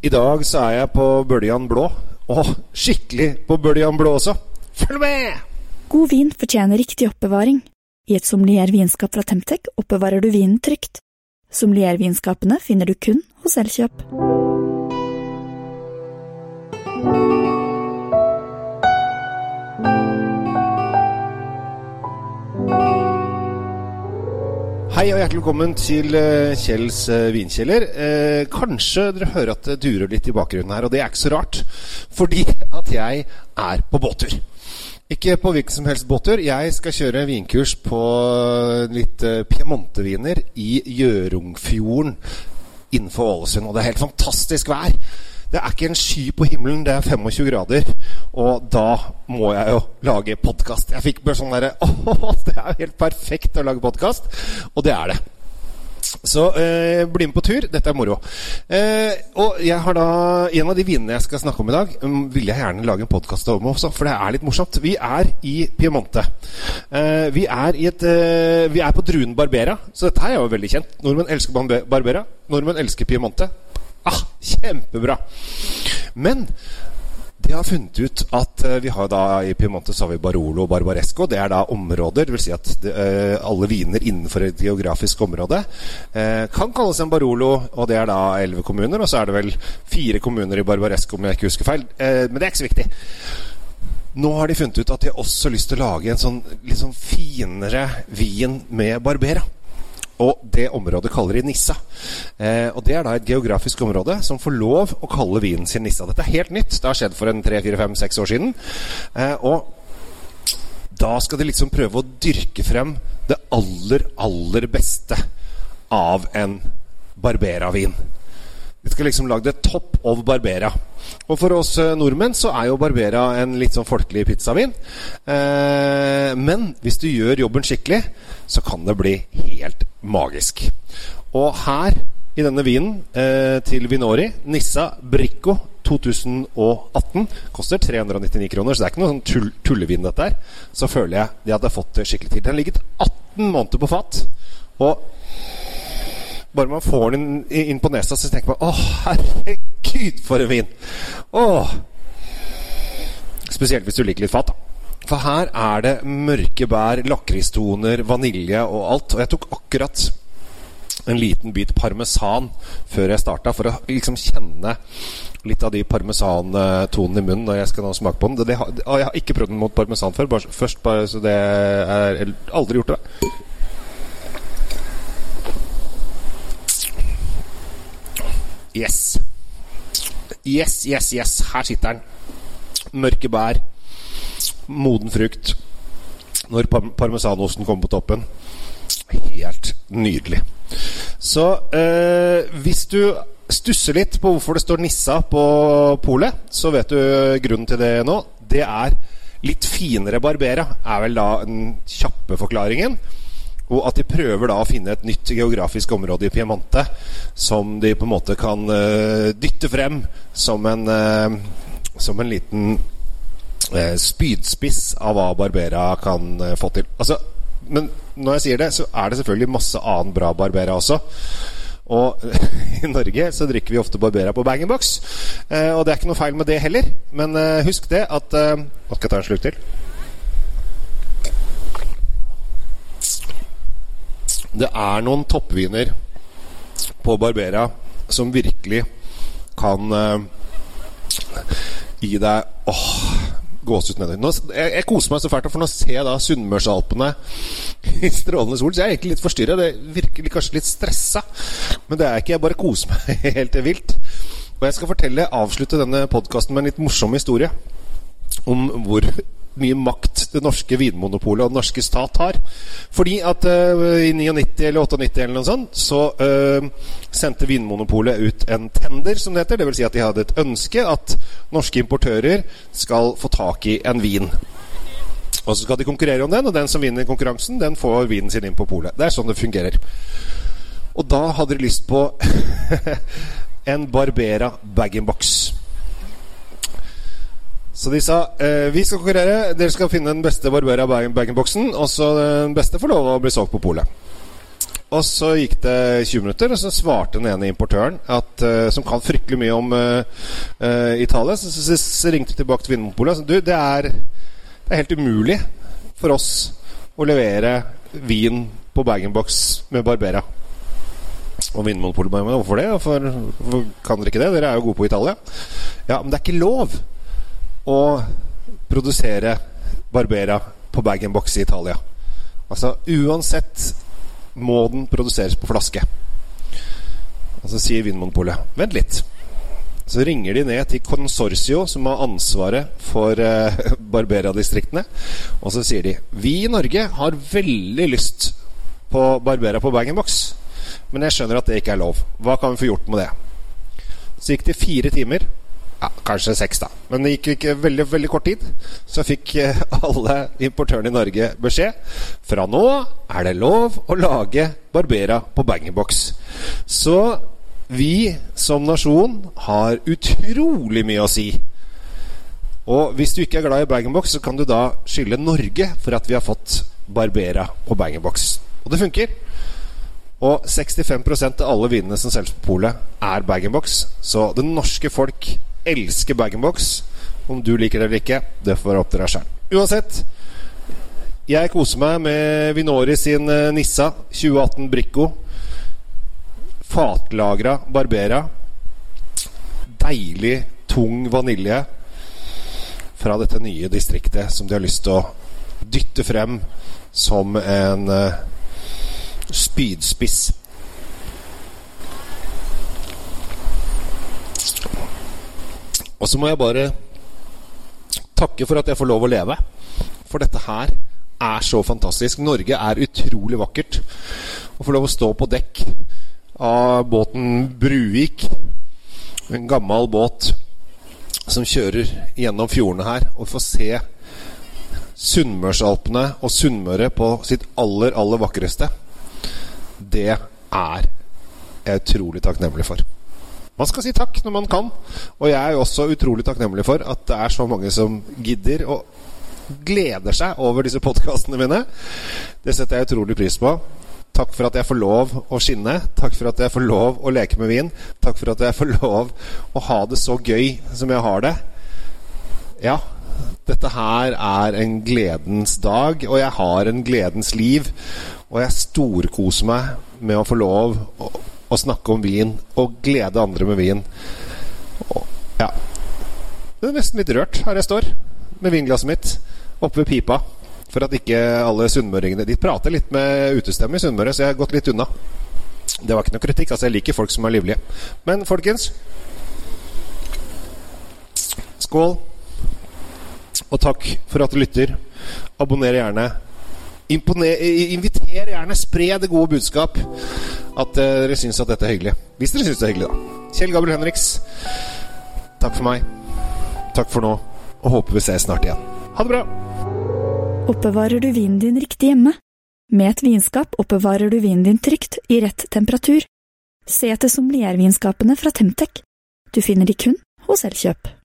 I dag så er jeg på Bøljan blå. Og skikkelig på Bøljan blå også. Følg med! God vin fortjener riktig oppbevaring. I et sommelier-vinskap fra Temtec oppbevarer du vinen trygt. Sommelier-vinskapene finner du kun hos Elkjøp. Hei og hjertelig velkommen til eh, Kjells eh, vinkjeller. Eh, kanskje dere hører at det durer litt i bakgrunnen her, og det er ikke så rart. Fordi at jeg er på båttur. Ikke på hvilken som helst båttur. Jeg skal kjøre vinkurs på litt piemonteviner i Gjørungfjorden innenfor Ålesund. Og det er helt fantastisk vær. Det er ikke en sky på himmelen, det er 25 grader. Og da må jeg jo lage podkast. Jeg fikk bare sånn derre Å, det er jo helt perfekt å lage podkast. Og det er det. Så eh, bli med på tur. Dette er moro. Eh, og jeg har da en av de vinene jeg skal snakke om i dag, um, vil jeg gjerne lage en podkast om også, for det er litt morsomt. Vi er i Piemonte. Eh, vi, er i et, eh, vi er på druen Barbera, så dette her er jo veldig kjent. Nordmenn elsker Barbera. Nordmenn elsker Piemonte. Ah, kjempebra! Men de har funnet ut at eh, vi har da i Piemonte så har vi Barolo og Barbaresco. Det er da områder, vil si at det, eh, alle viner innenfor et geografisk område eh, kan kalles en Barolo, og det er da elleve kommuner. Og så er det vel fire kommuner i Barbaresco, om jeg ikke husker feil. Men det er ikke så viktig. Nå har de funnet ut at de har også lyst til å lage en sånn liksom finere vin med Barbera. Og det området kaller de Nissa. Eh, og det er da et geografisk område som får lov å kalle vinen sin Nissa. Dette er helt nytt. Det har skjedd for en tre-fire-fem-seks år siden. Eh, og da skal de liksom prøve å dyrke frem det aller, aller beste av en Barbera-vin. Vi skal liksom lage det top of Barbera. Og for oss eh, nordmenn så er jo Barbera en litt sånn folkelig pizzavin. Eh, men hvis du gjør jobben skikkelig, så kan det bli helt magisk. Og her i denne vinen eh, til Vinori, Nissa Bricco 2018, koster 399 kroner. Så det er ikke noe sånn tull tullevin, dette her. Så føler jeg de hadde fått det skikkelig til. Den har ligget 18 måneder på fat. Og bare man får den inn på nesa, så tenker man Å, herregud, for en vin! Åh. Spesielt hvis du liker litt fat, da. For her er det mørke bær, lakristoner, vanilje og alt. Og jeg tok akkurat en liten bit parmesan før jeg starta, for å liksom kjenne litt av de parmesantonene i munnen når jeg skal nå smake på den. Det, det, jeg har ikke prøvd den mot parmesan før. Bare, først bare så det er Aldri gjort det. Yes. Yes, yes, yes. Her sitter den. Mørke bær. Moden frukt. Når par parmesanosten kommer på toppen. Helt nydelig. Så eh, hvis du stusser litt på hvorfor det står Nissa på polet, så vet du grunnen til det nå. Det er litt finere Barbera, er vel da den kjappe forklaringen. Og at de prøver da å finne et nytt geografisk område i Piemonte som de på en måte kan uh, dytte frem som en, uh, som en liten spydspiss av hva Barbera kan eh, få til. Altså, men når jeg sier det, så er det selvfølgelig masse annen bra Barbera også. Og i Norge så drikker vi ofte Barbera på bag-in-box. Eh, og det er ikke noe feil med det heller. Men eh, husk det at eh, Nå skal jeg ta en slurk til. Det er noen toppviner på Barbera som virkelig kan eh, gi deg åh, gåsehud nedover. Nå, jeg, jeg koser meg så fælt, for nå ser jeg da Sunnmørsalpene i strålende sol. Så jeg er egentlig litt forstyrra. Det virker kanskje litt stressa, men det er ikke. Jeg bare koser meg helt vilt. Og jeg skal fortelle, avslutte denne podkasten med en litt morsom historie om hvor mye makt det norske vinmonopolet og den norske stat har. Fordi at uh, i 99 eller 98 eller noe sånt, så uh, sendte Vinmonopolet ut en tender, som det heter. Vil si at de hadde et ønske at norske importører skal få tak i en vin. Og så skal de konkurrere om den, og den som vinner konkurransen, den får vinen sin inn på polet. Det er sånn det fungerer. Og da hadde de lyst på en Barbera bag-in-box. Så de sa eh, vi skal konkurrere, dere skal finne den beste Barbera bag- bag-in-boxen, og så den beste får lov å bli solgt på polet. Og så gikk det 20 minutter, og så svarte den ene importøren, at, uh, som kan fryktelig mye om uh, uh, Italia, så, så, så, ringte vi tilbake til Vinmonopolet. Du, det er, det er helt umulig for oss å levere vin på bag-in-box med Barbera. Og Vinmonopolet bare Hvorfor det? Hvorfor, hvorfor kan dere ikke det? Dere er jo gode på Italia. Ja, men det er ikke lov å produsere Barbera på bag-in-box i Italia. Altså uansett må den produseres på flaske. Og så sier Vinmonopolet Vent litt. Så ringer de ned til Consorcio, som har ansvaret for eh, Barbera-distriktene. Og så sier de Vi i Norge har veldig lyst på Barbera på bag-in-box, men jeg skjønner at det ikke er lov. Hva kan vi få gjort med det? Så gikk det fire timer. Ja, kanskje seks, da. Men det gikk ikke veldig veldig kort tid. Så fikk eh, alle importørene i Norge beskjed. Fra nå er det lov å lage Barbera på bag-in-box. Så vi som nasjon har utrolig mye å si. Og hvis du ikke er glad i bag-in-box, så kan du da skylde Norge for at vi har fått Barbera på bag-in-box. Og det funker. Og 65% av alle vinene som selges på polet, er bag-in-box. Så det norske folk elsker bag-in-box. Om du liker det eller ikke, det får være opp til deg sjøl. Uansett, jeg koser meg med Vinori sin eh, Nissa 2018 Bricco. Fatlagra Barbera. Deilig, tung vanilje fra dette nye distriktet som de har lyst til å dytte frem som en uh, spydspiss. Så må jeg bare takke for at jeg får lov å leve. For dette her er så fantastisk. Norge er utrolig vakkert. Å få lov å stå på dekk av båten Bruvik, en gammel båt som kjører gjennom fjordene her, og få se Sunnmørsalpene og Sunnmøre på sitt aller, aller vakreste, det er jeg utrolig takknemlig for. Man skal si takk når man kan, og jeg er jo også utrolig takknemlig for at det er så mange som gidder og gleder seg over disse podkastene mine. Det setter jeg utrolig pris på. Takk for at jeg får lov å skinne. Takk for at jeg får lov å leke med vin. Takk for at jeg får lov å ha det så gøy som jeg har det. Ja, dette her er en gledens dag, og jeg har en gledens liv. Og jeg storkoser meg med å få lov å, å snakke om vin og glede andre med vin. Og, ja. Det er nesten litt rørt her jeg står, med vinglasset mitt oppe ved pipa. For at ikke alle sunnmøringene De prater litt med utestemme i Sunnmøre, så jeg har gått litt unna. Det var ikke noe kritikk. Altså, jeg liker folk som er livlige. Men folkens Skål. Og takk for at du lytter. Abonner gjerne. Imponer, inviter gjerne. Spre det gode budskap. At uh, dere syns at dette er hyggelig. Hvis dere syns det er hyggelig, da. Kjell Gabriel Henriks, takk for meg. Takk for nå. Og håper vi ses snart igjen. Ha det bra. Oppbevarer du vinen din riktig hjemme? Med et vinskap oppbevarer du vinen din trygt, i rett temperatur. Se etter sommeliervinskapene fra Temtec. Du finner de kun hos Elkjøp.